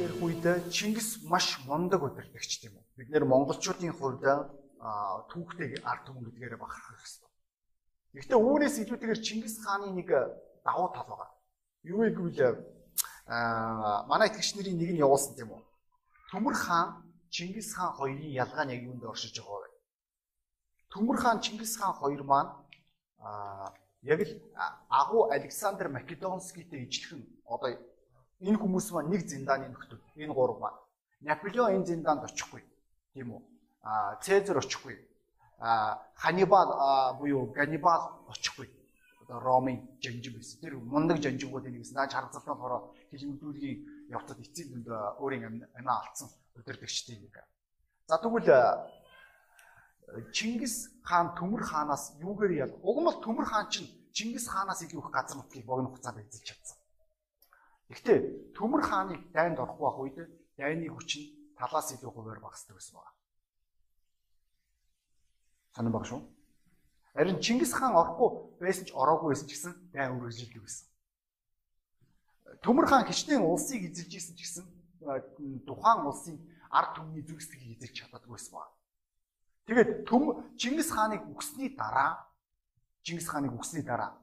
ярих үед Чингис маш мундаг удирдагч тийм үү. Бид нэр монголчуудын хувьд түүхтэй ард түмэн гэдгээр бахархах хэрэгтэй. Гэхдээ үүнээс илүүтэйгээр Чингис хааны нэг давуу тал байгаа. Юу гэвэл аа манай итгэгч нарын нэг нь явуулсан тийм үү. Төмөр хаан Чингис хаан хоёрын ялгаа нь яг юунд оршиж байгаа вэ? Төмөр хаан Чингис хаан хоёр маань аа яг л агуу Александр Македонскийтэй ижилхэн одоо энэ хүмүүс маань нэг зиндааны нөхдөд. Энэ гурав маань. Наполеон энэ зиндаанд очихгүй. Тийм үү? А Цезар очихгүй. А Ханнибал буюу Ганнибал очихгүй. Одоо Ромын жанжиг байсан. Тэр мундаг жанжигуудын нэгсэн. Наач харцалтан хороо хилэмдүүлгийн явцад эцсийн дүнд өөрийн амиа алдсан өдөрдөгчтэй нэг. За тэгвэл Чингис хаан Төмөр хаанаас юугээр яг уг нь бол Төмөр хаан чинь Чингис хаанаас илүү их газар нутгийг богино хугацаанд эзэлж чадсан. Гэхдээ Төмөр хааны дайнд орохгүй байх үед дайны хүч нь талаас илүү хуваар багасдаг гэсэн байна. Санаа баг шүү. Харин Чингис хаан орохгүй байсан ч ороогүй байсан ч гэсэн дайн үргэлжилдэг байсан. Төмөр хаан хичнээн улсыг эзэлж исэн ч гэсэн тухайн улсын ард түмний зүгсгийг эзэлж чаддаггүй байсан байна. Тэгээд төм Чингис хааныг үгсний дараа Чингис хааныг үгсний дараа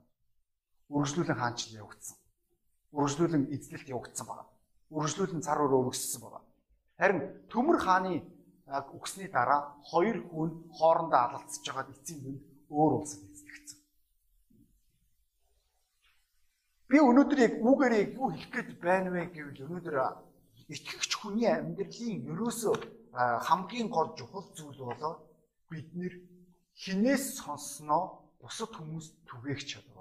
үргэлжлүүлэн хаанчлал явагдсан. Үргэлжлүүлэн эзлэлт явагдсан байна. Үргэлжлүүлэн цар өрөө өргөссөн байна. Харин Төмөр хааны үгсний дараа хоёр хүн хоорондоо алалцж байгаад эцсийн дүнд өөр улсад эзлэгдсэн. Би өнөөдөр яг үүгээр яг юу хэлэх гээд байна вэ гэвэл өнөөдөр итгэгч хүний амьдралын ерөөсөө хамгийн гол чухал зүйл болоод бид нэр хинээс сонссноо бусад хүмүүс түгээх чадвар.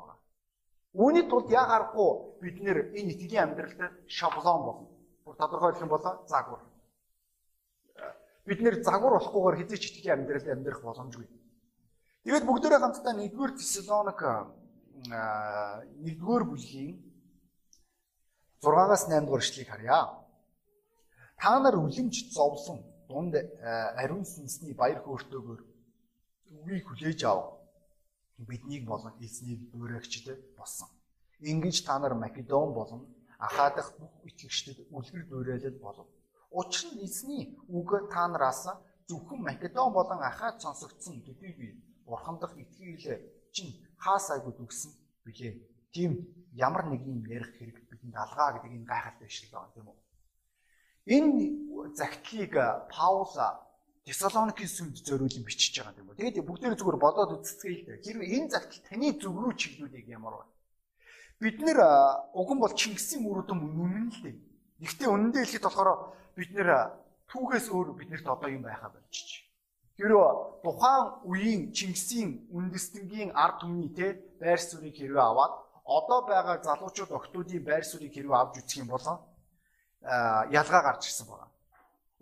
Үүний тулд яа гарахгүй бид нэр энэ итгэлийн амьдралд шаблон болно. Бүр тодорхойлох юм бол загвар. Бид нэр загвар болохгүйгээр хэзээ ч итгэлийн амьдралд амьдрах боломжгүй. Тэгээд бүгдээрээ хамтдаа 1-р Тесалоник 1-р бүлгийн 6-аас 8 дугаар эшлэгийг харъя. Та нар үлэмж зовлон дунд ариун сүнсний баяр хөөртэйгээр үгийг хүлээж ав. Биднийг болон эзнийг дуурайгчд болсон. Ингэж та нар Македон болон Ахаа дахь бүх итгэгчдэд үлгэр дуурайлал болов. Учир нь эзний үг та нараас зөвхөн Македон болон Ахаад сонсогдсон төдий би Бурхан дахь итгэл чинь хаасайгүй дүгсэн билээ. Тийм ямар нэг юм ярих хэрэг бидэнд алгаа гэдэг энэ гайхалтай ишлэг байна тийм үү? Энэ загтлыг Паул Тесалоникийн сүмд зориулсан бичиж байгаа юм. Тэгээд бүгдээ зүгээр бодоод үзцгээе л дээ. Хэрвээ энэ загтал таны зөв рүү чиглүүлэх ямар вэ? Бид нэр уган бол Чингисийн мөрөдөн үнэн л дээ. Гэхдээ үнэндээ хэлэхэд болохоор бид нэр түүхээс өөр биднэрт одоо юм байхаа болчих. Хэрвээ тухайн үеийн Чингисийн үндэстэнгийн ард түмний те байр суурийг хэрвээ аваад одоо байгаа залуучууд охтуудын байр суурийг хэрвээ авч үзэх юм бол ялгаа гарч ирсэн байна.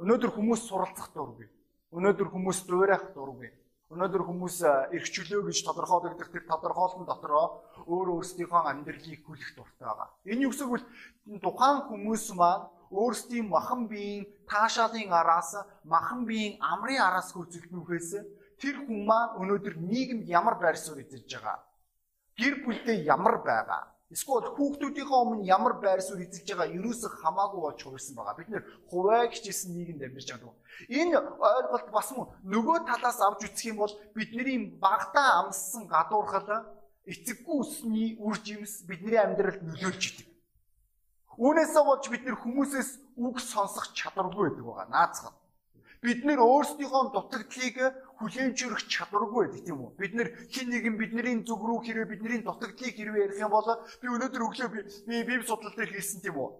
Өнөөдөр хүмүүс суралцах дургүй. Өнөөдөр хүмүүс дуурайх дургүй. Өнөөдөр хүмүүс эрх чөлөө гэж тодорхойлогдох тэр тодорхойлолтын дотроо өөр өөрсдийнхөө амьдралыг хүлэх дуртай байгаа. Гэсэн үг вэ? Тухайн хүмүүс маань өөрсдийн махан биеийн таашаалын араас махан биеийн амрын араас хөөцөлднөхөөс тэр хүн маань өнөөдөр нийгэмд ямар байр суурь эзэлж байгаа? Гэр бүлдээ ямар байгаа? Эсвэл хүүхдүүдийнхээ өмнө ямар байр суурь эзэлж байгаа ерөөсөө хамаагүй болж хувирсан байгаа. Бид нэр хуваа гिचсэн нийгэмд амьдарч байгаа. Энэ ойлголт бас нөгөө талаас авч үзэх юм бол бидний багтаа амссан гадуурхал эцэггүй усны үр жимс бидний амьдралд нөлөөлж идэг. Үүнээсээ болж бид нэр хүмүүсээс үг сонсох чадваргүй байдаг байгаа. Наацхан бид нэр өөрсдийнхөө дутагдлыг хүлээмжлэх чадваргүй байдаг тийм үү? Бид нэр хин нэгэн бидний зүг рүү хэрвээ бидний дутагдлыг хэрвээ ярих юм бол би өнөөдөр өглөө би би библи судлал дээр хэлсэн тийм үү?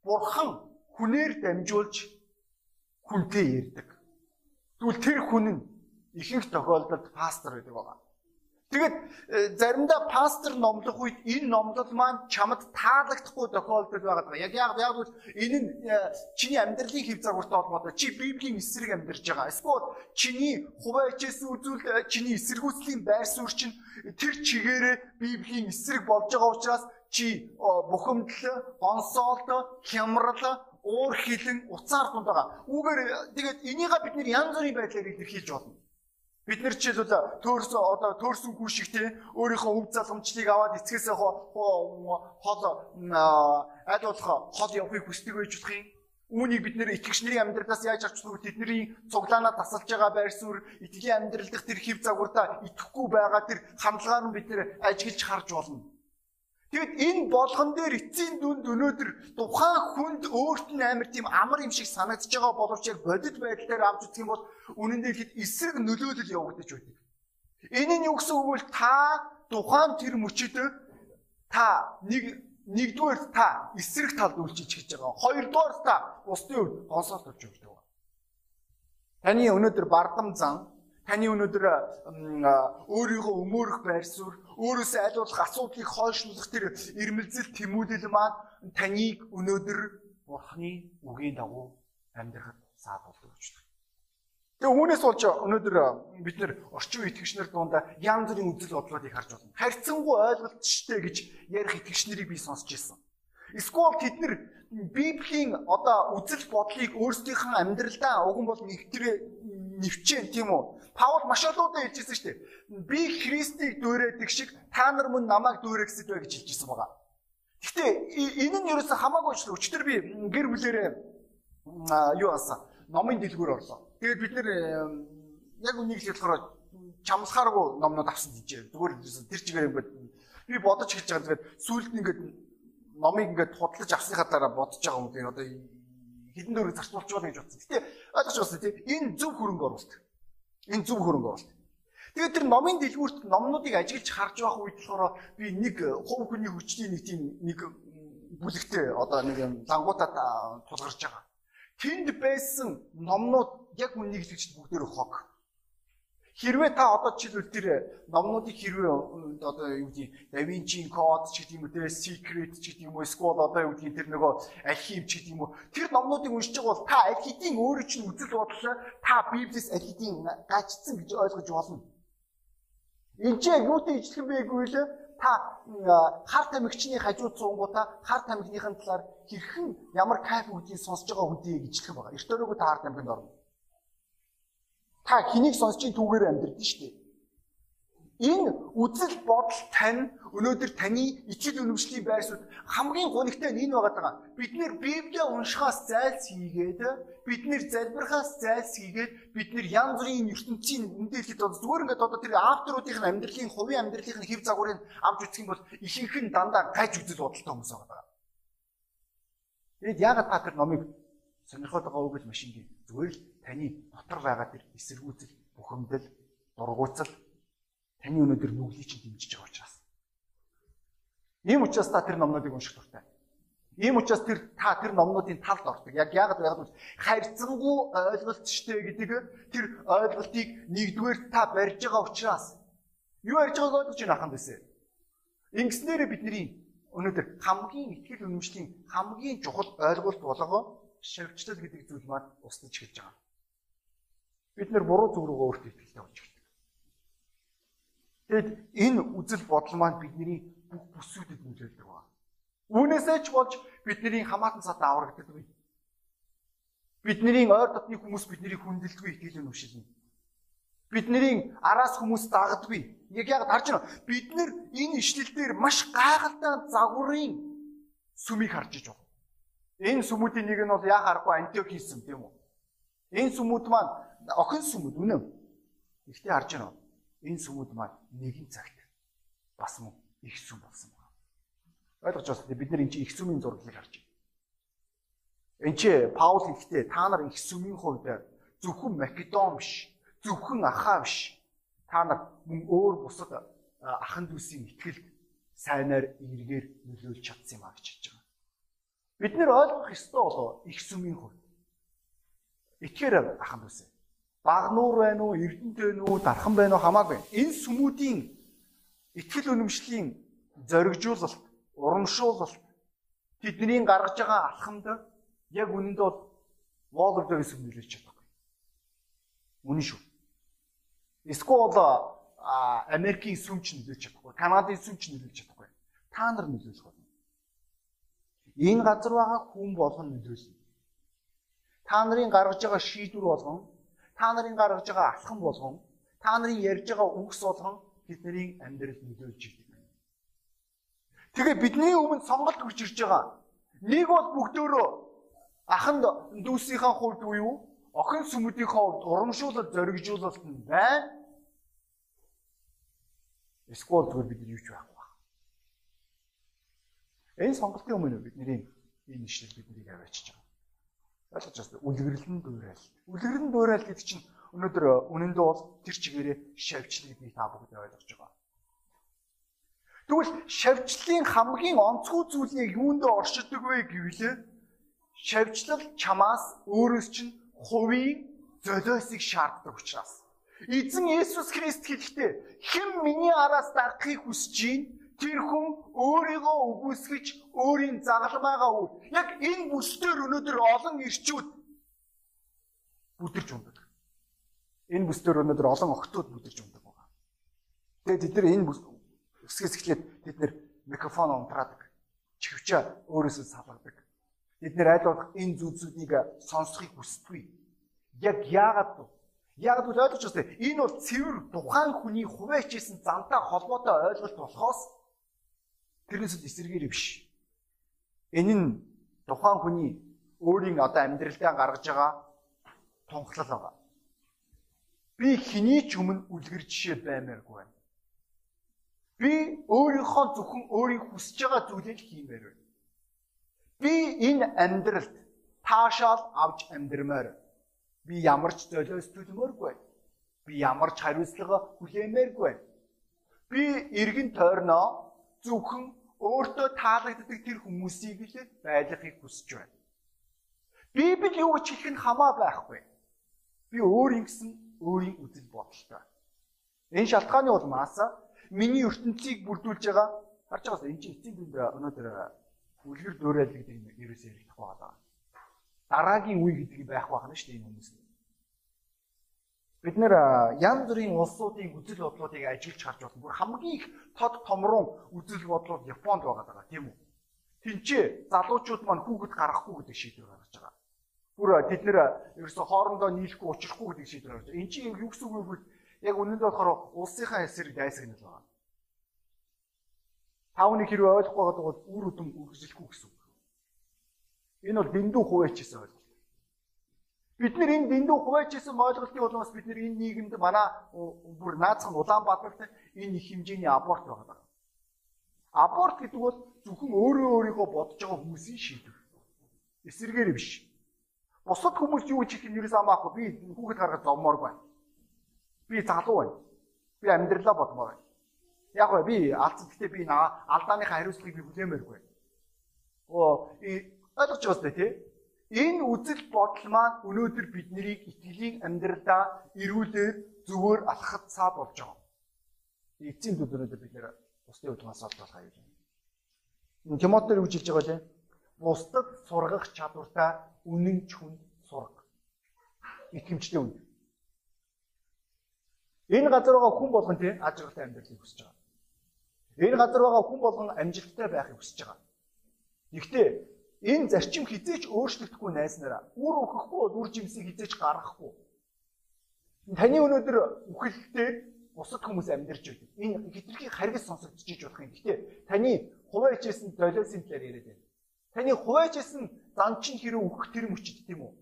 Бурхан хүнээр дамжуулж хүнтэй ярьдаг. Тэгвэл тэр хүн нь ихэнх тохиолдолд пастор байдаг байгаа. Тэгээд э, заримдаа пастор номлох үед энэ номлол маань чамд таалагдахгүй тохиолдол байгаа. Яг яг яг бол энэ нь э, чиний амьдралын хэв загвартай холбоотой. Чи Библийн эсрэг амьдарч байгаа. Эсвэл чиний хуваачээс үзүүл э, чиний эсэргүүцлийн байр суурь чинь тэр чигээрээ Библийн эсрэг болж байгаа учраас чи бухимдал, гонсоолт, хямрал, уур хилэн, уцаар тунд байгаа. Үүгээр тэгээд энийг бид нэр янз бүрийн байдлаар илэрхийлж болно. Бид нар жишээлбэл төөрсөн одоо төөрсөн хүн шиг тий өөрийнхөө өв залгамжлыг аваад эцгээсээ хол болох хол явахыг хүсдэг байж болох юм. Үүнийг бид нэр итгэгч нарын амьдралаас яаж авч нүг тэдний цуглаанаа тасалж байгаа байр суурь итгэлийн амьдрал дэх тэр хэв загвартаа итгэхгүй байгаа тэр хандлагаар нь бид нэр ажиглаж харж болно. Тэгэд энэ болгон дээр эцсийн дүнд өнөөдөр тухайн хүнд өөрт нь амар тийм амар юм шиг санагдаж байгаа боловч яг бодит байдал дээр авч үзэх юм бол үнэн дээр хэд эсрэг нөлөөлөл явагдаж байдаг. Энэ нь юу гэсэн үг вэ? Та тухайн тэр мөчөд та нэг нэгдүгээр та эсрэг талд үйлчилж хийж байгаа. Хоёрдугаар та бусдын хувьд гонсоолт өгч өгдөг. Таны өнөөдөр бардам зан, таны өнөөдөр өөрийгөө өмөөрөх байр суурь, өөрөөсөө болох асуудлыг хойшлуулах тэр ирмэлзэл тэмүүлэл маань таныг өнөөдөр Бурхны үгийн дагуу амьдрахад саад болдог гэж байна. Тэгээ үүнээс болж өнөөдөр бид нэр орчин үеийн итгэгчнэр дундаа янз бүрийн үзэл бодлоодыг харж байна. Харьцангуй ойлголттой гэж ярих итгэгч нарыг би сонсч ирсэн. Эсвэл тэд нар Библийн одоо үзэл бодлыг өөрсдийнхөө амьдралдаа уган бол нэгтрээ нэвчэн тийм үү? Паул маш олоодаа хэлжсэн шүү дээ. Би Христийг дүүрээдэг шиг та нар мөн намайг дүүрэгсэд бай гэж хэлжсэн байгаа. Гэхдээ энэ нь ерөөсө хамаагүй ч өчтөр би гэр бүлэрээ юу асан номын дэлгүүр орлоо. Тэгээд бид нэр яг үнийг хэлэхээр чамсахааргүй номнууд авсан гэж. Зүгээр тэр чигээр ингээд би бодож хэлж байгаа. Тэгээд сүүлд нь ингээд номыг ингээд худалдаж авсныхаа дараа бодож байгаа юм тийм одоо хэдэн дөрөв зарцуулж байгаа гэж бодсон. Гэтэ ойлгож байна тийм энэ зөв хөрөнгө оруулалт. Энэ зөв хөрөнгө оруулалт. Тэгээд тэр номын дэлгүүрт номнуудыг ажиглаж харж байх үед болохоор би нэг хувь хүний хүчний нэг тийм нэг бүлэгтээ одоо нэг юм лангуудаа тулгарч байгаа. Тэнд байсан номнууд яг үнийг хэлж бүгдээр хог. Хэрвээ та одоо жишээлбэл тэр номнуудыг хэрвээ одоо юу гэдэг Да Винчийн код ч гэдэг юм уу тэр secret ч гэдэг юм уу эсвэл одоо юу гэдэг тэр нөгөө архив ч гэдэг юм уу тэр номнуудыг уншиж байгаа бол та аль хэдийн өөрөө чинь үзэл бодлоо та Библиэс аль хэдийн гачцсан гэж ойлгож болно. Энд чи юутай ижилхэн байгүй лээ та хар тамхичны хажууд суунгуудаа хар тамхиныхын талаар хэрхэн ямар кайф үүдийг сонсож байгаа гэж хэлэх байгаа. Эрт өрөөгөө та хар тамхинд орно. Та хэнийг сонсож ин түүгээр амьдрдэн шүү дээ. Энэ үзэл бодол тань өнөөдөр таны ичил үнэмшлийн байрсууд хамгийн гонигтай нь энэ байгаа. Бид нэр Библийг уншихаас зайлс хийгээд бид нэр залбирахаас зайлс хийгээд бид нэр янз бүрийн ертөнцийн үндэлхэд зүгээр ингээд одоо тэр авторуудын амьдралын хувийн амьдралын хэв загварыг авч үзэх юм бол ихэнх нь дандаа гаж үзэл бодолтой хүмүүс байгаа. Тэгэд яагаад та тэр номыг сонирхоод байгаа үг л машин гээ. Зүгээр л таны дотор байгаа тэр эсэргүүцэл, бухимдал, дургуутал таны өнөөдөр нүглийг чинь дэмжиж байгаа учраас. Ийм учраас та тэр номнуудыг унших дуртай. Ийм учраас тэр та тэр номнуудын талд ордог. Яг яагаад гэвэл харьцангуй ойлголтчтэй гэдэг тэр ойлголтыг нэгдүгээр та барьж байгаа учраас юу ярьж байгааг ойлгож байна аханд байсан. Ингэснээр бидний өнөөдөр хамгийн ихтгэл үнэмшлийн хамгийн чухал ойлголт болгоо шавьчлал гэдэг зүйл маань устж эхэлж байгаа. Бид нэр буруу зүг рүү өөртөө итгэлтэй болж байна. Тэгэд энэ үзэл бодол маань бидний бүх бүсүүдэд нөлөөлдөг байна. Үүнээсээ ч болж бидний хамаатан цаад аврагддаг. Бидний ойр дотны хүмүүс бидний хүндэлдэггүй итгэлийн нүшилнэ. Бидний араас хүмүүс дагдаггүй. Яг яг харж байна. Бид нэр энэ ишлэл дээр маш гайхалтай загварын сүмийг харж иж байна. Энэ сүмүүдийн нэг нь бол яа харахгүй Антиохийн сүм тийм үү? Энэ сүмүүд маань охин сүмүүд үнэн. Ихтэй харж байна энэ сүмүүд маань нэгэн цагт бас мөн их сүм болсон байна. Ойлгож байна. Бид нар энэ чинь их сүмийн зураглалыг харж байна. Энд чи Паул ихтэй та нар их сүмийн хувьд зөвхөн Македон биш, зөвхөн Ахаа биш. Та нар мөн өөр бусад ахан дүүсийн ихтгэл сайнаар эргээр нөлөөлж чадсан юм а гэж хэлж байгаа. Бид нэр ойлгох ёстой болоо их сүмийн хувьд. Итгээр ахан дүүсээ багнуур байна уу, эрдэнтэй байна уу, дархан байна уу хамаагүй. Энэ сүмүүдийн итгэл үнэмшлийн зоригжуулалт, урамшуулалт тэдний гаргаж байгаа алхамд яг үнэндээ бол Волгодогийн сүм нөлөөлж чадахгүй. Үнэн шүү. Эсвэл Америкийн сүм ч нөлөөлж чадахгүй, Канадын сүм ч нөлөөлж чадахгүй. Та нар нөлөөлөх болно. Энэ газар байгаа хүн болгон нөлөөлнө. Та нарын гаргаж байгаа шийдвэр болгон та нарын гаргаж байгаа алхам болгон та нарын ярьж байгаа үгс болгон бидний амьдрал нөлөөлж идэг. Тэгээ бидний өмнө сонголт хүрч ирж байгаа. Нэг бол бүгдөө аханд дүүсийнхаа хувьд буюу охин сүмүүдийнхээ хувьд урамшуулал зоригжуулалт нь байна. Эсвэл зүгээр бид юу ч байхгүй байна. Энэ сонголтын өмнө бидний энэ ишлэл биднийг аваачиж байгаа. Ойлгож байна. Үлгэрлэн дуурал. Үлгэрлэн дуурал гэдэг чинь өнөөдөр үнэндээ бол тэр чигээрээ шавьчлыг би та бүгд ойлгож байгаа. Тэгвэл шавьчлалын хамгийн онцгой зүйл нь юундээ оршдог вэ гэвэл шавьчлал чамаас өөрөөс чинь хувийн золиосыг шаарддаг учраас. Эзэн Есүс Христ хэлэхдээ хэн миний араас дагахыг хүсэж байна тэр хүн өөрийгөө үгүйсгэж өөрийн загалмаагаа үр. Яг энэ бүсдээр өнөөдөр олон ирчүүд бүдэрч ундаг. Энэ бүсдээр өнөөдөр олон охтууд бүдэрч ундаг байгаа. Тэгээд тэд нар энэ өсгөөс эхлээд тэд нар микрофон унтраадаг. Чивчээ өөрөөсөө салгадаг. Бид нэр аль болох энэ зүйлсүүдийг сонсохыг хүсдэггүй. Яг яагаад вэ? Яг л ойлгож байна. Энэ бол цэвэр тухайн хүний хуваач исэн зантай холбоотой ойлголт болохоос тэрнээс эсэргээр биш. Энэ нь тухайн хүний өөрийн одоо амьдралдаа гаргаж байгаа тунхлал байгаа. Би хэний ч өмнө үлгэр жишээ баймааргүй байна. Би өөрийнхөө зөвхөн өөрийн хүсэж байгаа зүйлийг хиймээр байна. Би энэ амьдралд таашаал авч амьдрмаар. Би ямар ч золиос төлмөөргүй. Би ямар ч хариуцлага хүлээмээргүй. Би эргэн тойрноо зөвхөн өөртөө таалагддаг тэр хүмүүсийг л байлгахыг хүсэж байна. Библи юу ч хэлэх нь хамаа байхгүй. Би өөр ингэсэн өөрийн үзэл бодолтой. Энэ шалтгааны улмаас миний ертөнцийг бүрдүүлж байгаа харж байгаас энэ чинь эцэг дүнд өнөөдөр үлгэр дуурайл гэдэг юм ерөөсөө яригдах байгаа. Дараагийн үе гэдэг байх байна шүү дээ энэ хүмүүс. Бид нэр янз бүрийн улсуудын үзэл бодлуудыг ажиллаж харж байна. Бүр хамгийн их тод томрон үзэл бодлууд Японд байгаа даа тийм үү? Тинчээ залуучууд маань хүүхэд гаргахгүй гэдэг шийдвэр гаргаж байгаа. Бүр тэд нэр ерөөсө хоорондоо нийлэхгүй учрахгүй гэдэг шийдвэр гаргаж байгаа. Энд чинь юу гэсэн үг вэ гэвэл яг үнэндээ болохоор улсынхаа эсрэг дайсагнал байгаа. Тавны хэрэг ойлгохгүй бол үр өдөм үргэлжлэхгүй гэсэн үг. Энэ бол дэндүү хуваачсан ойлголт. Бид нэр энэ дэндүү хуваачсан ойлголтын улмаас бид нэр энэ нийгэмд манай бүр наацхан Улаанбаатарт энэ их хэмжээний аборт байгаа. Аборт гэдэг бол зөвхөн өөрөө өөрийгөө бодож байгаа хүмүүсийн шийдвэр. Эсэргээр биш. Бусад хүмүүс юу ч их юм ерөөс амаахгүй. Би хүүхэд гаргаж зовмоор байна. Би залуу байна. Би амьдралаа бодмоор байна. Яг гоо би алдсан гэхдээ би алдааныхаа хариуцлагыг би хүлээмээргүй. Оо ойлгож байгаа сте тий. Энэ үзэл бодол маань өнөөдөр биднийг итгэлийн амьдралдаа эрүүлэр зөвөр алхахад цаа болж байгаа. Эцсийн төд өнөөдөр бид нэр бусдын удмаас олдох байна. Тимотер юу хэлж байгаа вэ? Бусдад сургах чадвартай үнэн чүнд сурга. Итгэмжтэй үн. Энэ газар байгаа хүн болгон тий аж аргалтай амьдралыг хүсэж байгаа. Энэ газар байгаа хүн болгон амжилттай байхыг хүсэж байгаа. Гэхдээ энэ зарчим хизээч өөрчлөгдөхгүй найснараа үр өгөхгүй үр жимсийг хизээч гаргахгүй. Таны өнөөдөр үхэлтэй бусад хүмүүс амьдарч байдаг. Энэ хитрхи харгас сонсогдчихж болох юм. Гэхдээ таны хуваачсэн долиосын талаар яриад байна. Таны хуваачсэн зан чин хэрэг үхэх тэр мөчд тийм үү?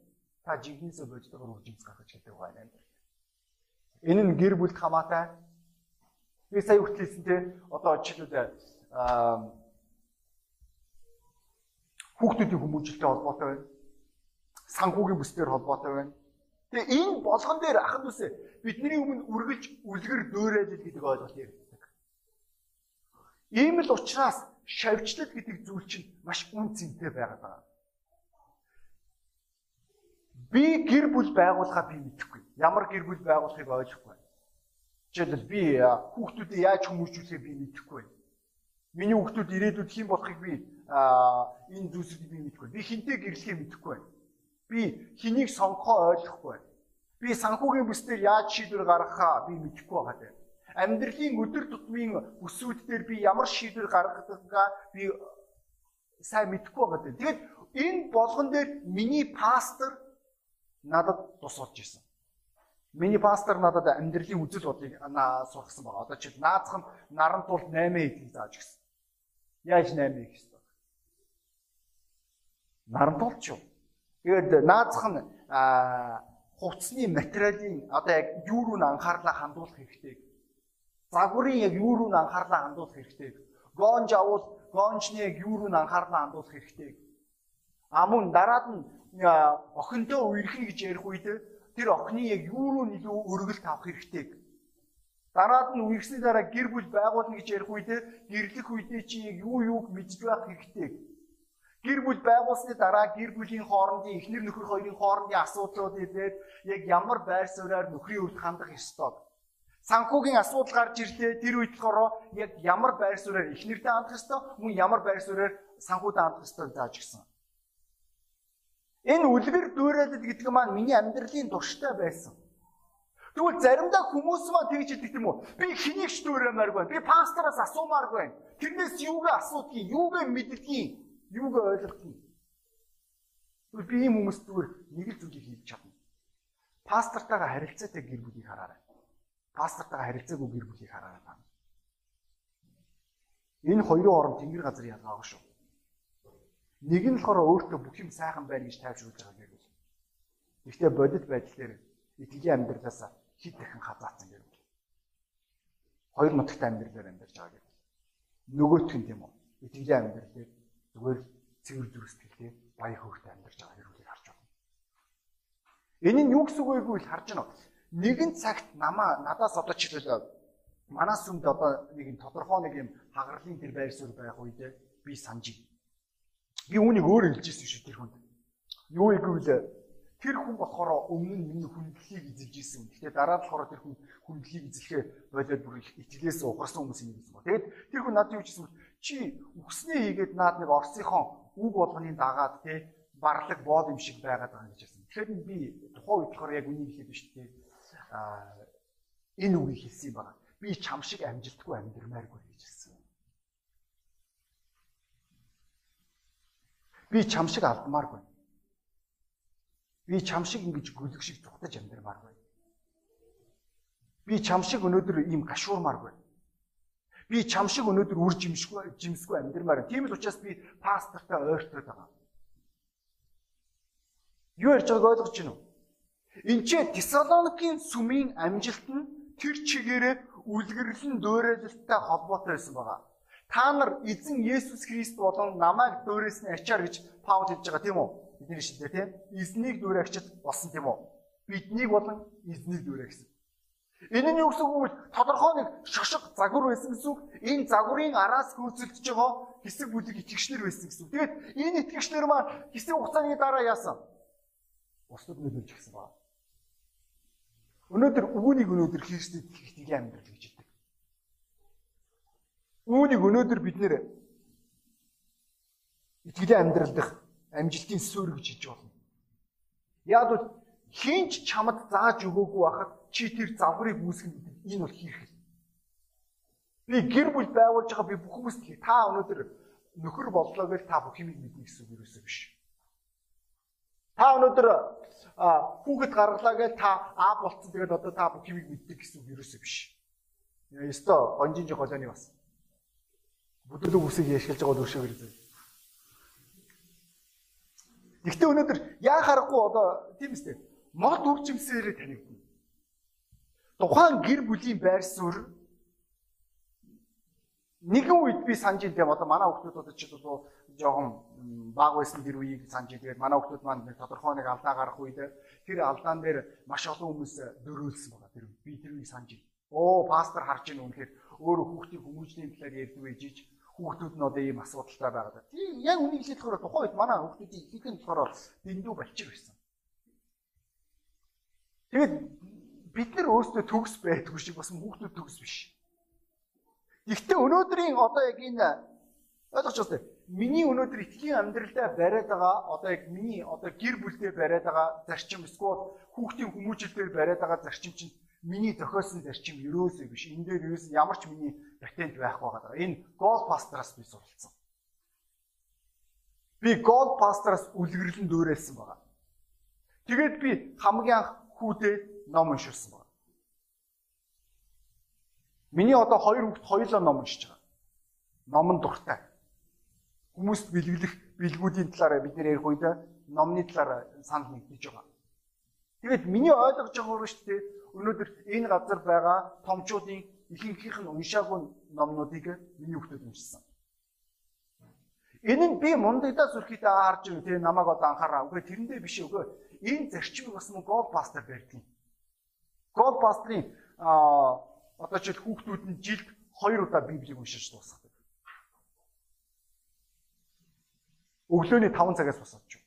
Та жинхэнэсээ боддогоор үр жимс гаргаж чаддаг байна. Энэ нь гэр бүлд хамаатай Би сая хүртэл хэлсэн те одоо жишээлбэл аа хүүхдүүдийн хүмүүжлэлтэй холбоотой байна. Санхүүгийн бүсдээр холбоотой байна. Тэгээ энэ болгон дээр ахын үсэ бидний өмнө үргэлж үлгэр дөөрэлэл гэдэг ойлголт ярьдаг. Ийм л учраас шавьчлал гэдэг зүйл чинь маш үн цэнтэй байгаад байгаа. Би гэр бүл байгуулахаа би мэдэхгүй. Ямар гэр бүл байгуулахыг ойлгохгүй. Жишээлбэл би хүүхдүүдээ яаж хүмүүжүүлэхээ би мэдэхгүй. Миний хүүхдүүд ирээдүйд хэн болохыг би энэ зүйлсүүдийг би мэдэхгүй. Би хинтээ гэрлэхээ мэдэхгүй байна. Би хэнийг сонгохоо ойлгохгүй байна. Би санхүүгийн бүсдээр яаж шийдвэр гаргахаа би мэдэхгүй байгаа. Амьдралын өдөр тутмын бүсүүд дээр би ямар шийдвэр гаргадагаа би сайн мэдэхгүй байгаа. Тэгээд энэ болгон дээр миний пастор надад тус болж исэн. Миний пастор надад амьдралын үзэл бодлыг сургасан байна. Одоо чи наацхан наран тулд 8 хийх зааж гисэн. Яаж 8 хийх вэ? Наран тулд ч юу? Тэгээд наазах нь хувцсны материалын одоо яг юу руу н анхаарлаа хандуулах хэрэгтэй. Загварын яг юу руу н анхаарлаа хандуулах хэрэгтэй. Гонж авал гонжны яг юу руу н анхаарлаа хандуулах хэрэгтэй. А мөн дараад нь охинтой үерхий гэж ярих үед тэр охины яг юу руу илүү өргөлт авах хэрэгтэй. Дараад нь үерхсний дараа гэр бүл байгуулна гэж ярих үед гэрлэх үедээ чи яг юу юуг мэдж байх хэрэгтэй. Гэр бүл байгуулсны дараа гэр бүлийн хоорондын эхнэр нөхөр хоёрын хоорондын асуудлууд ирээд яг ямар байр сууриаар нөхрийн хувьд хандах ёстой. Санхүүгийн асуудал гарч ирлээ. Тэр үед болохоор яг ямар байр сууриаар эхнэртэй хандах ёстой, мөн ямар байр сууриаар санхүүтэй хандах ёстой зааж гисэн. Энэ үлгэр дүүрэлэл гэдэг маань миний амьдралын турштай байсан. Тэгвэл заримдаа хүмүүс маань тэгж хэлдэг юм уу? Би хэнийг ч дүүрэмээр байна. Би пастораас асуумаар байна. Тэрнээс юугээ асуудгийг, юугээ мэддгийг, юугээ ойлгохгүй. Би ийм хүмүүс зүгээр нэг л зүйлийг хийж чадна. Пастортайгаа харилцаатай гэр бүлийг хараарай. Пастортайгаа харилцаагүй гэр бүлийг хараарай та. Энэ хоёрын хооронд тэнгэр газар ялгаагаа шүү. Нэг нь болохоор өөртөө бүх юм сайхан байна гэж тайвшруулж байгаа гэр бүл. Гэхдээ бодит байдал дээр итгэлийн амьдралаас хэд дахин хазаацсан гэр бүл. Хоёр нутагтай амьдралаар амьдарч байгаа гэр бүл. Нөгөөх нь тийм үү? Итгэлийн амьдрал дээр зүгээр цэвэр зүрхсэтгэлтэй баяр хөөртэй амьдарч байгаа гэр бүлийг харж байна. Энэ нь юу гэсэн үг вэ гэвэл харж байна. Нэгэн цагт намаа надаас одоо чиглэл манай сүмд одоо нэг юм тодорхой нэг юм хагарлын тэр байр суурь байх үед би байна Би үүнийг өөр хэлжсэн шүү тэр хүнд. Юу гэвэл тэр хүн болохоор өмнө нь миний хүндлийг эзэлж исэн. Гэхдээ дараа нь болохоор тэр хүн хүндлийг эзлэхээ болоод бүр итгэлээс угарсан хүмүүс юм гэсэн ба. Тэгэд тэр хүн надад юу гэсэн чи үгснээ хийгээд наад нэг Орсынхон үг болгоны дагаад те барлаг боол юм шиг байгаад байгаа гэж хэлсэн. Тэгэхээр би тухайн үед болохоор яг үнийг хэлээд биш те а энэ үгийг хэлсэн юм байна. Би чам шиг амжилтгүй амьдрмааргүй гэж хэлсэн. Би чам шиг алдмааргүй. Би чам шиг ингэж гүлэг шиг зүхтаж амьдрмааргүй. Би чам шиг өнөөдөр ийм гашуурмааргүй. Би чам шиг өнөөдөр үр жимшгүй жимсгүй амьдрмаар. Тийм л учраас би пастортай ойртоод байгаа. Юу ярьж байгааг ойлгож байна уу? Чи Тесалоникийн сүмийн амжилт нь тэр чигээрээ үлгэрлэн дөөрэлттэй холбоотой байсан байгаа. Та нар эзэн Есүс Христ болон намайг дөөрөөсний ачаар гэж Паул хэлж байгаа тийм үү? Бидний шилдэ тийм. Эзнийг дөөрэгчд болсон тийм үү? Биднийг болон эзнийг дөөрэ гэсэн. Энэ нь юу гэсэн үг вэ? Тодорхой нэг шошго загвар байсан гэсэн үг. Энэ загварын араас хөөцөлдөж байгаа хэсэг бүлэг итгэгчнэр байсан гэсэн үг. Тэгээд энэ итгэгчнэр маань хэсэг хугацааны дараа яасан? Бусдад нөлөөлж гисэн ба. Өнөөдөр үүнийг өнөөдөр Христэд итгэх амьдрал гэж Үүнийг өнөөдөр бид нэр итгэлийн амьдрал дах амжилтын суурь гэж хэлж болно. Яг л хинч чамд зааж өгөөгүй байхад чи тэр завхрыг үүсгэн энэ бол хийх. Би гэр бүл байгуулж байгаа би бүх хүмүүст та өнөөдөр нөхөр боллоо гэж та бүх юмыг мэднэ гэсэн үг юусэн биш. Та өнөөдөр хүүхэд гаргалаа гэж та аа болцсон тэгээд одоо та бүх юмыг мэддэг гэсэн үг юусэн биш. Ёстой гонжин жоо голооны бас. Бүдүүлэг үсийг яшилж байгаа дөршөө хэрэг. Гэхдээ өнөөдөр яа харахгүй одоо тийм үстэй мод үржимсээр танигдана. Тухайн гэр бүлийн байр суурь нэгэн үед би санаж ин тийм одоо манай одоо ч одоо жоохон баг байсан тэр үеийг санаж тэгээд манай хүмүүс маань нэг тодорхой нэг алдаа гарах үед тэр алдаан дээр маш олон хүмүүс дөрөөлсөн байгаа тэр би тэр үеийг санаж ин. Оо пастор харж ийн үнэхээр өөрөө хүүхдийн хүмүүжлийн талаар ярьдаг байж ич хүүхдүүд нь одоо ийм асуудалтай байгаад. Тийм яг үнийг хэлэхээр тухайн үед манай хүүхдүүдийн ихэнх нь болохоор дэндүү балчир байсан. Тэгээд бид нар өөрсдөө төгс байдгүй шиг бас хүүхдүүд төгс биш. Гэхдээ өнөөдрийн одоо яг энэ ойлгож байна. Миний өнөөдөр итгэлийн амьдралдаа бариад байгаа одоо яг миний одоо гэр бүлдээ бариад байгаа зарчим эсвэл хүүхдийн хүмүүжлэлээр бариад байгаа зарчим чинь миний зохиосон зарчим ерөөсөө биш. Энэ дээр ерөөс ямар ч миний патент байхгүй байгаа. Энэ гол пастраас би суралцсан. Би гол пастраас үлгэрлэн дөөрэлсэн байгаа. Тэгээд би хамгийн анх хүүдээ ном унширсан байна. Миний одоо хоёр хүүхд хоёулаа ном уншиж байгаа. Ном нь дуртай. Хүмүүст бэлгэлэх бэлгүүдийн талаараа бид нэр ярих үед номны талаар санал нэгдэж байгаа. Тэгээд миний ойлгож байгаа шүү дээ. Өнөөдөр энэ газар байгаа томчуудын ихэнхийнх нь уншаагүй номнуудыг миний хүүхдүүд уншсан. Энэ нь би мундагдаа сүрхийдээ харж байна тийм намайг одоо анхаараа. Үгүй тэрэндээ биш үгүй. Энэ зарчмыг бас мөн гол пастор барьдаг. А одоо ч хүүхдүүд нь жилд 2 удаа библийг уншиж дуусгадаг. Өглөөний 5 цагаас босоод ч.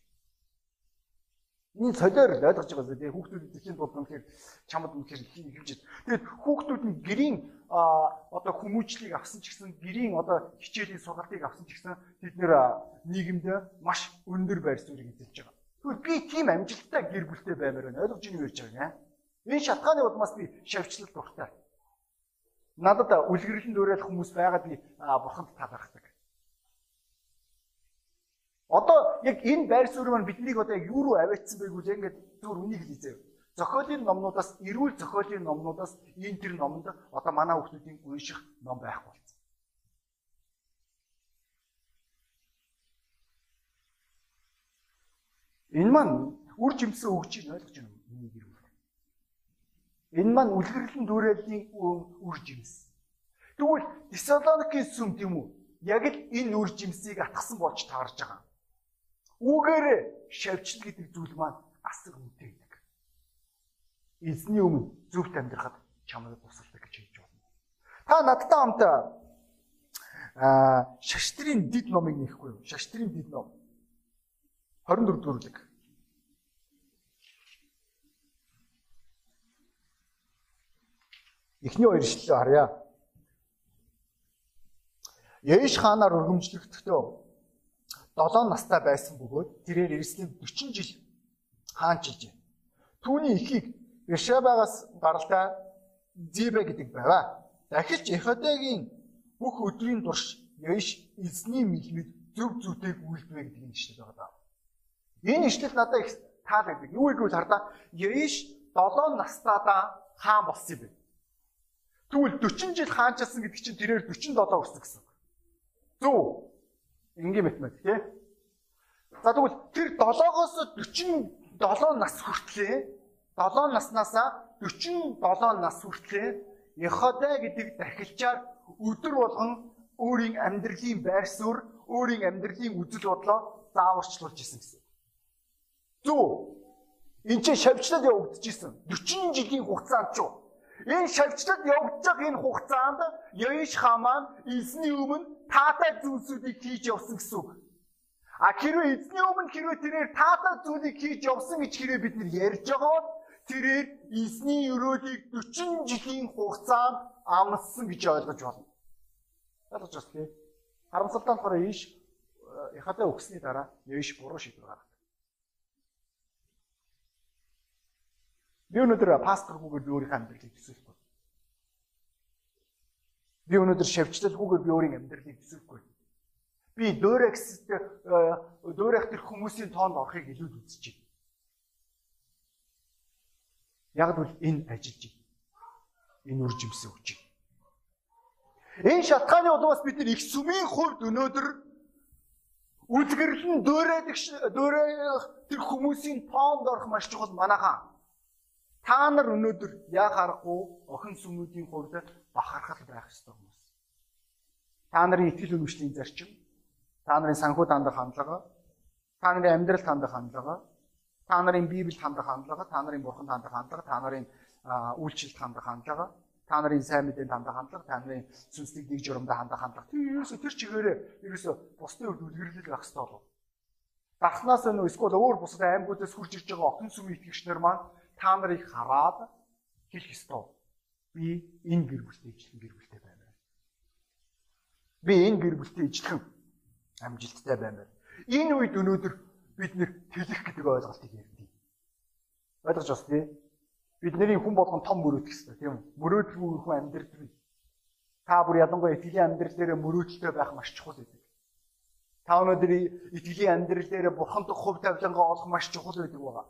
Энэ солиор л ойлгож байгаа тийм хүүхдүүд чинь бол үнэхээр чамд үнэхээр хэмжиж. Тэгээд хүүхдүүд нь гэрийн одоо хүмүүжлийг авсан ч гэсэн гэрийн одоо хичээлийн сургалтыг авсан ч гэсэн тэд нэр нийгэмд маш өндөр байр суурийг эзэлж байгаа. Тэгвэл би тийм амжилттай гэр бүлтэй баймаар байна. Ойлгож ийн юу ярьж байгаа юм. Энэ шатгааны улмаас би шавьчлал дуртай. Надад үлгэрлэн дүүрэл хүмүүс байгаад би бурханд талархдаг. Одоо яг энэ байр суурь маань биднийг одоо яг юу руу аваачсан байг үл ингээд зүгээр үнийг л хийзээ. Зохиолын номнуудаас эрүүл зохиолын номнуудаас энэ төр номонд одоо манай хүмүүсийн унших ном байхгүй болсон. Энэ маань үр жимсэн өгч ийн ойлгож байна уу? Миний гэр бүл. Энэ маань үлгэрлэн дүүрээлийн үр жимс. Тэгвэл Тесалоникийн сүм тийм үү? Яг л энэ үр жимсийг атгсан болж таарж байгаа. Үүгээр шавьчил гэдэг зүйл маань асар үнэтэйдэг. Эзний өмнө зөвхт амьдрахад чамайг тусалдаг гэж хэлж байна. Та надтай хамт аа шаштрын дид номыг нэхгүй юу? Шаштрын дид ном. 24 дүрлэг. Эхний хоёр ишлэлээ харъя. Яиш хаанаар өргөмжлөгдөхдөө 7 настай байсан бөгөөд тэрээр Иерусалим 40 жил хаанчилж байна. Түүний эхийг Решабагаас гаралтай Зибе гэдэг байваа. Дахиж Эходэгийн бүх өдрийн турш Яиш эзний мэлмид зөв зүйтэй гүйлдвэ гэдэг нь ишлэл байгаа. Энэ ишлэл надад их таалагддаг. Юу гэвэл хардаа Яиш 7 настайдаа хаан болсон юм байна. Тэгвэл 40 жил хаанчилсан гэдэг чинь тэрээр 47 өссөн гэсэн. Зөв Энгийн математик тий. За тэгвэл тэр 7-оос 47 нас хүртлээ 7 наснаасаа 47 нас хүртлээ Яхода гэдэг дахилчаар өдөр болгон өөрийн амьдралын байр суурь, өөрийн амьдралын үзэл бодлоо зааварчлуулж исэн гэсэн. Зөв. Энд чинь шавьчлал явагдаж исэн. 40 жилийн хугацаанд ч энэ шавьчлал байгаа энэ хугацаанд Яиш хамаа эзний өмнө таатай зүйлсүүдийг хийж явсан гэсэн үг. А хэрвээ эзний өмнө хэрвээ тэрээр таатай зүйлийг хийж явсан гэж хэрвээ бид нар ярьж байгаа бол тэрээр эзний өрөөлийг 40 жилийн хугацаанд амссан гэж ойлгож байна. Ойлгож байна тий. Харамсалтай болохоор ийш яхатай өгсөний дараа ийш буруу шийдвэр гаргадаг. Би өнөөдөр пасторгүйгээр би өөрийнхөө амьдралыг төсөөлөхгүй. Би өнөөдөр шавьчлалгүйгээр би өөрийн амьдралыг төсөөлөхгүй. Би дөөрэгс дөөрэх тэр хүмүүсийн тоонд орохыг илүү үзэж байна. Яг л энэ ажиллаж байна. Энэ үржимсэн байна. Энэ шатгааны улмаас бид их сүмийн хувьд өнөөдөр үлгэрлэн дөөрэх дөөрэх тэр хүмүүсийн тоонд орох маш чухал манайхаа Та нар өнөөдөр яа харахгүй охин сүмүүдийн хувьд бахархал байх ёстой хүмүүс. Та нарын итгэл үнэмшлийн зарчим, та нарын санхүү хандах хандлага, та нарын амьдрал хандах хандлага, та нарын Библиэд хандах хандлага, та нарын бурханд хандах хандлага, та нарын үйлчлэлд хандах хандлага, та нарын сайн мэдээнд хандах хандлага, та нарын сүнслэг дэг журамд хандах хандлага. Тэр ерөөсө тэр чигээрээ ерөөсө бусдын үед үлгэрлэл байх ёстой болов. Дарснаас нь эсвэл өөр бусад аймагуудаас хурж ирж байгаа охин сүмийн итгэгчнэр маань та нарыг хараад хэлэх ёстой. Би энэ гэр бүлтэй ижилхэн гэр бүлтэй байна. Би энэ гэр бүлтэй ижилхэн амжилттай байна. Энэ үед өнөөдөр бид нэр тэлэх гэдэг ойлголтыг ярьдیں۔ Ойлгож байна тий? Бидний хүн болгон том мөрөөдөх хэрэгтэй тийм үү? Мөрөөдөлгүй хүн амьдрал та бүр ялангуяа итгэлийн амьдрал дээр мөрөөдөлтэй байх маш чухал байдаг. Та өнөөдөр итгэлийн амьдрал дээр бурханд хувь тавилангаа олох маш чухал байдаг байгаа.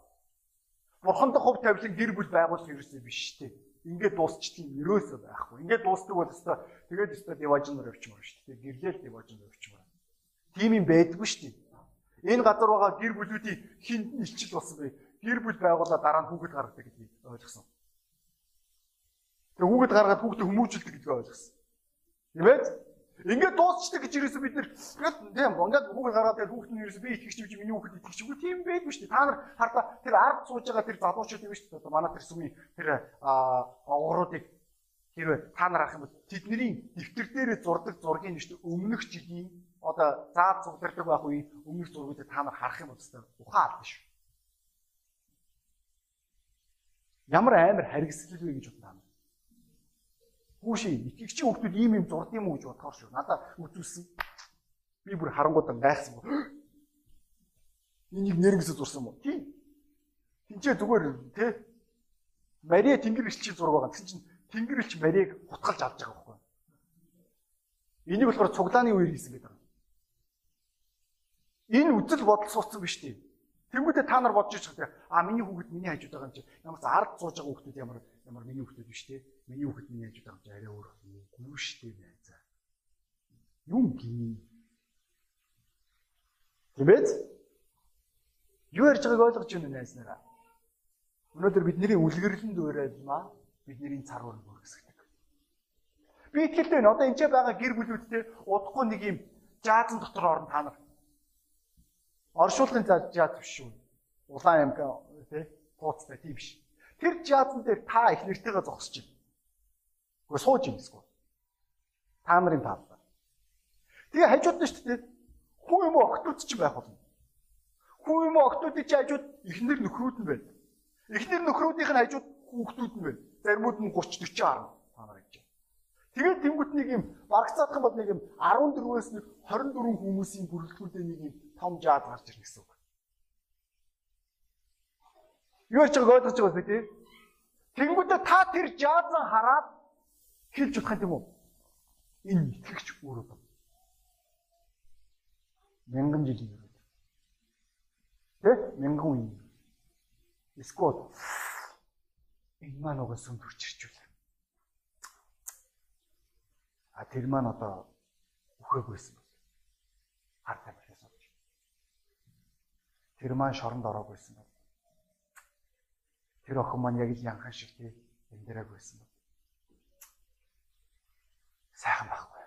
Бурханд хувь тавилан гэр бүл байгуулах ерөөсөө биш шүү дээ. Ингээд дуусчтын ерөөсөө байхгүй. Ингээд дуустдаг бол өстой тэгээд өстой диважнаар явчихмаар шүү дээ. Гэрлэл диважнаар явчихмаар. Тийм юм байдгүй шүү дээ. Энэ газар байгаа гэр бүлүүдийн хинд илчил болсон бай. Гэр бүл байгуулаад дараа нь хүүхэд гаргадаг гэдгийг ойлгосон. Тэгээ хүүхэд гаргаад хүүхдээ хүмүүжүүлдэг гэдгийг ойлгосон. Тийм ээ? Ингээд дуусчдаг гэж ирсэн бид нэр тийм ингээд хүүхэд гараад тэгээд хүүхэд нь ерөөсөө би итгэж чивж миний хүүхэд итгэж чивгүй тийм байдгүй шүү дээ. Та нар хардаа тэр ард сууж байгаа тэр залуучууд юм шүү дээ. Манай тэр сүмийн тэр оогоруудыг хэрвээ та нар арах юм бол тэдний дэвтэр дээр зурдаг шүү дээ өмнөх жилийн одоо заад цугдэрдэг байх үеийн өмнөх зургуудыг та нар харах юм бол ухаан алдсан шүү. Ямар амар харгислал вэ гэж бодсон Хүүши итгэгчийн хүмүүс ийм юм зурд юм уу гэж бодохоор шүү. Надаа үзүүлсэн. Би бүр харангуудан гайхсан. Энийг нэрнгэсэ зурсан мó. Тийм. Тинчээ зүгээр тий. Мария тэнгэр элчийн зураг байгаа. Тэгсэн чинь тэнгэр элч Марийг хутгалж авч байгаа байхгүй. Энийг болохоор цуглааны үеэр хийсэн гэдэг. Энэ үзэл бодол суудсан биш тийм. Тэнгүүдээ та нар бодож байгаа. А миний хүүхэд миний хажууд байгаа юм чи ямар ч ард сууж байгаа хүүхдүүд ямар ямар миний хүүхдүүд биш те. Миний хүүхэд миний юм чи арай өөр үгүй шүү дээ найзаа. Юм гин. Тэмээд юу ярьж байгааг ойлгож байна найзнараа. Өнөөдөр бидний үлгэрлэн дуурайлмаа бидний цар хурал бүргэсгдэг. Би итгэлтэй байна. Одоо энэ ч байгаа гэр бүлүүдтэй удахгүй нэг юм жаазан дотор орно та нар оршуулгын жааз биш шүү. Улаан амга тий тууцтай тийм биш. Тэр жаазан дээр та их нэртэйгээ зогсож байна. Гэхдээ сууж юм эсвэл. Та нарын таалаа. Тэгээ хажууд нь шүү дээ. Хүү юм октод ч байх болно. Хүү юм октодын чи хажууд ихнэр нөхрүүд нь байна. Ихнэр нөхрүүдийнх нь хажууд хүүхдүүд нь байна. Заримуд нь 30 40 харна. Та нар гэж. Тэгээд тэнгуут нэг юм барагцаадах юм бол нэг юм 14-өөс нэг 24 хүмүүсийн бүрэлдэхүүнтэй нэг юм том жаад гарч ирнэ гэсэн үг. Юу ч ойлгож байгаа тийм. Тэнгүүтээ та тэр жаазан хараад хэлж бодох юм уу? Энэ итгэгч өөрөө. Мянган жилийн өмнө. Тэ? Мянган үе. Эсвэл энэ маань угаас өндөрч ирчүүл. А тэр маань одоо үхэгүйсэн бол. Хартай байх. Тэр маань шоронд ороог байсан байна. Тэр охин маань яг л янхан шиг тий эндэрэг байсан байна. Сайхан байхгүй.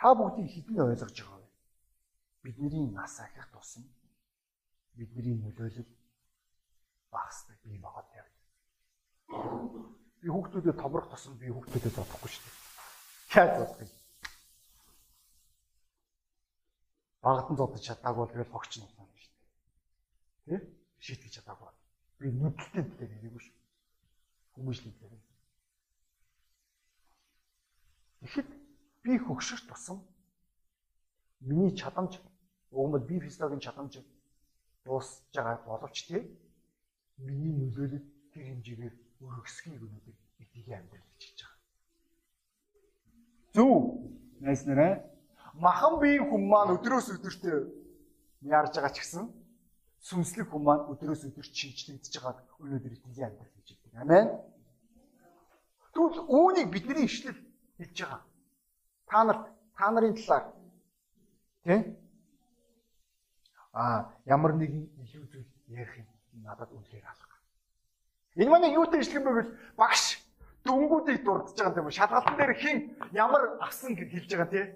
Та бүгдийг хідэн ойлгож байгаа вэ? Бидний нас ахих тусам бидний нөлөөлөл багасдаг бий байгаа юм. Би хүүхдүүдэд томрох тусам би хүүхдүүдэд зодохгүй шүү дээ. Яаж зодох юм? Багтан зодож чадаагүй бол тэгэл хогч нь байна шүү дээ. Тэ? Шийтгэж чадаагүй. Би нүдэлтэй дээр ирээгүй шүү. Хүмүүжлийн дээр. Тэгэхэд би хөгшөрт тусам миний чадамж угмад би физиологийн чадамж дуусж байгаа боловч тий миний нөлөөлөл тэр хэмжээгээр өргөсгийг өнөөдөр итгэе амьдрал гэж хэлж байгаа. Зөв найс нараа махан биеийн хүн маань өдрөөс өдөрт яарж байгаа ч гэсэн сүнслэг хүн маань өдрөөс өдөрт шинжлэгдэж байгааг өнөөдөр итгэе амьдрал гэж хэлдэг. Амен. Тэгвэл үүнийг бидний ишлэл хэлж байгаа. Та нар та нарын талаар тийм а ямар нэгэн илүү зүйл ярих юм надад үнэхээр алга. Энэ манай юутай ишлэх юм бэ гэвэл багш дүнгуудыг дурдж байгаа юм. Шалгалтын дээр хин ямар авсан гэж хэлж байгаа тий.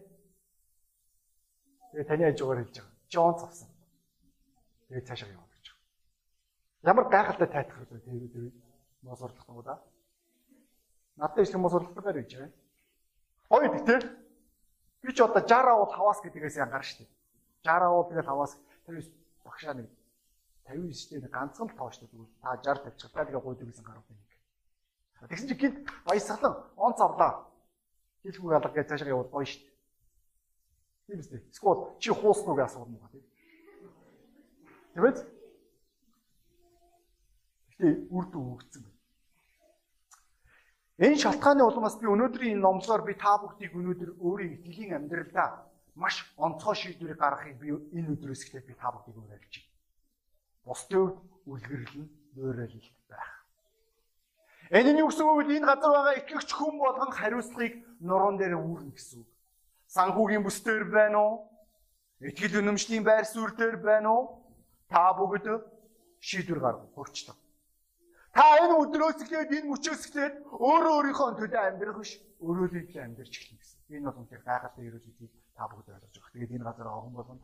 Тэгээ таны хажуугаар хэлж байгаа. Джонс авсан. Тэгээ цаашаа явах гэж байгаа. Ямар гайхалтай тайтах вэ тий тий. Мос орлох юм уу да? Надад ишлэх мос орлохтой байж байгаа. Тий тий. Би ч одоо 60 авал хаваас гэдгээс янгар штеп. 60 авал тэгэл хаваас тэр багшаа нэг 59 дээр ганцхан л тооштой тэгвэл та 60 тавьчих та тэгээ гуйдаг гэсэн гарууд байна. Тэгсэн чи гинт баясгалан онц авлаа. Хэлхүүг алга гэж цаашаа явуул гоё дээ. Тийм үстэй. Эсвэл чи хуусан уу гэж асуух юм байна. Тэгвэл Гэтэ үр дүн өгсөн байна. Энэ шалтгааны улмаас би өнөөдрийн энэ номлогоор би та бүхдийг өнөөдөр өөрийн итгэлийн амьдралдаа маш онцгой шийдвэрийг гаргахыг би энэ өдрөөс эхлээд би та бүхдийг уриалж байна. Бусдын үлгэрлэн нойрол байх. Энэ нь юу гэсэн үг вэ? Энэ газар байгаа итгэгч хүн болгон хариуцлагыг нуруунд дээр үүрнэ гэсэн үг. Санхүүгийн бүс дээр байна уу? Итгэл үнэмшлийн байр суурь дээр байна уу? Та бүгд шийдвэр гаргах хурцлаа. Та энэ өдрөөс эхлээд энэ мөчөөс эхлээд өөрөө өөрийнхөө төлөө амьдрах биш, өөрөө төлөө амьдрч эхэлнэ гэсэн. Энэ бол үнэхээр гайхалтай ерөөс үгийг та бүгд ойлгож байгаа. Тэгээд энэ газар хүн болгонд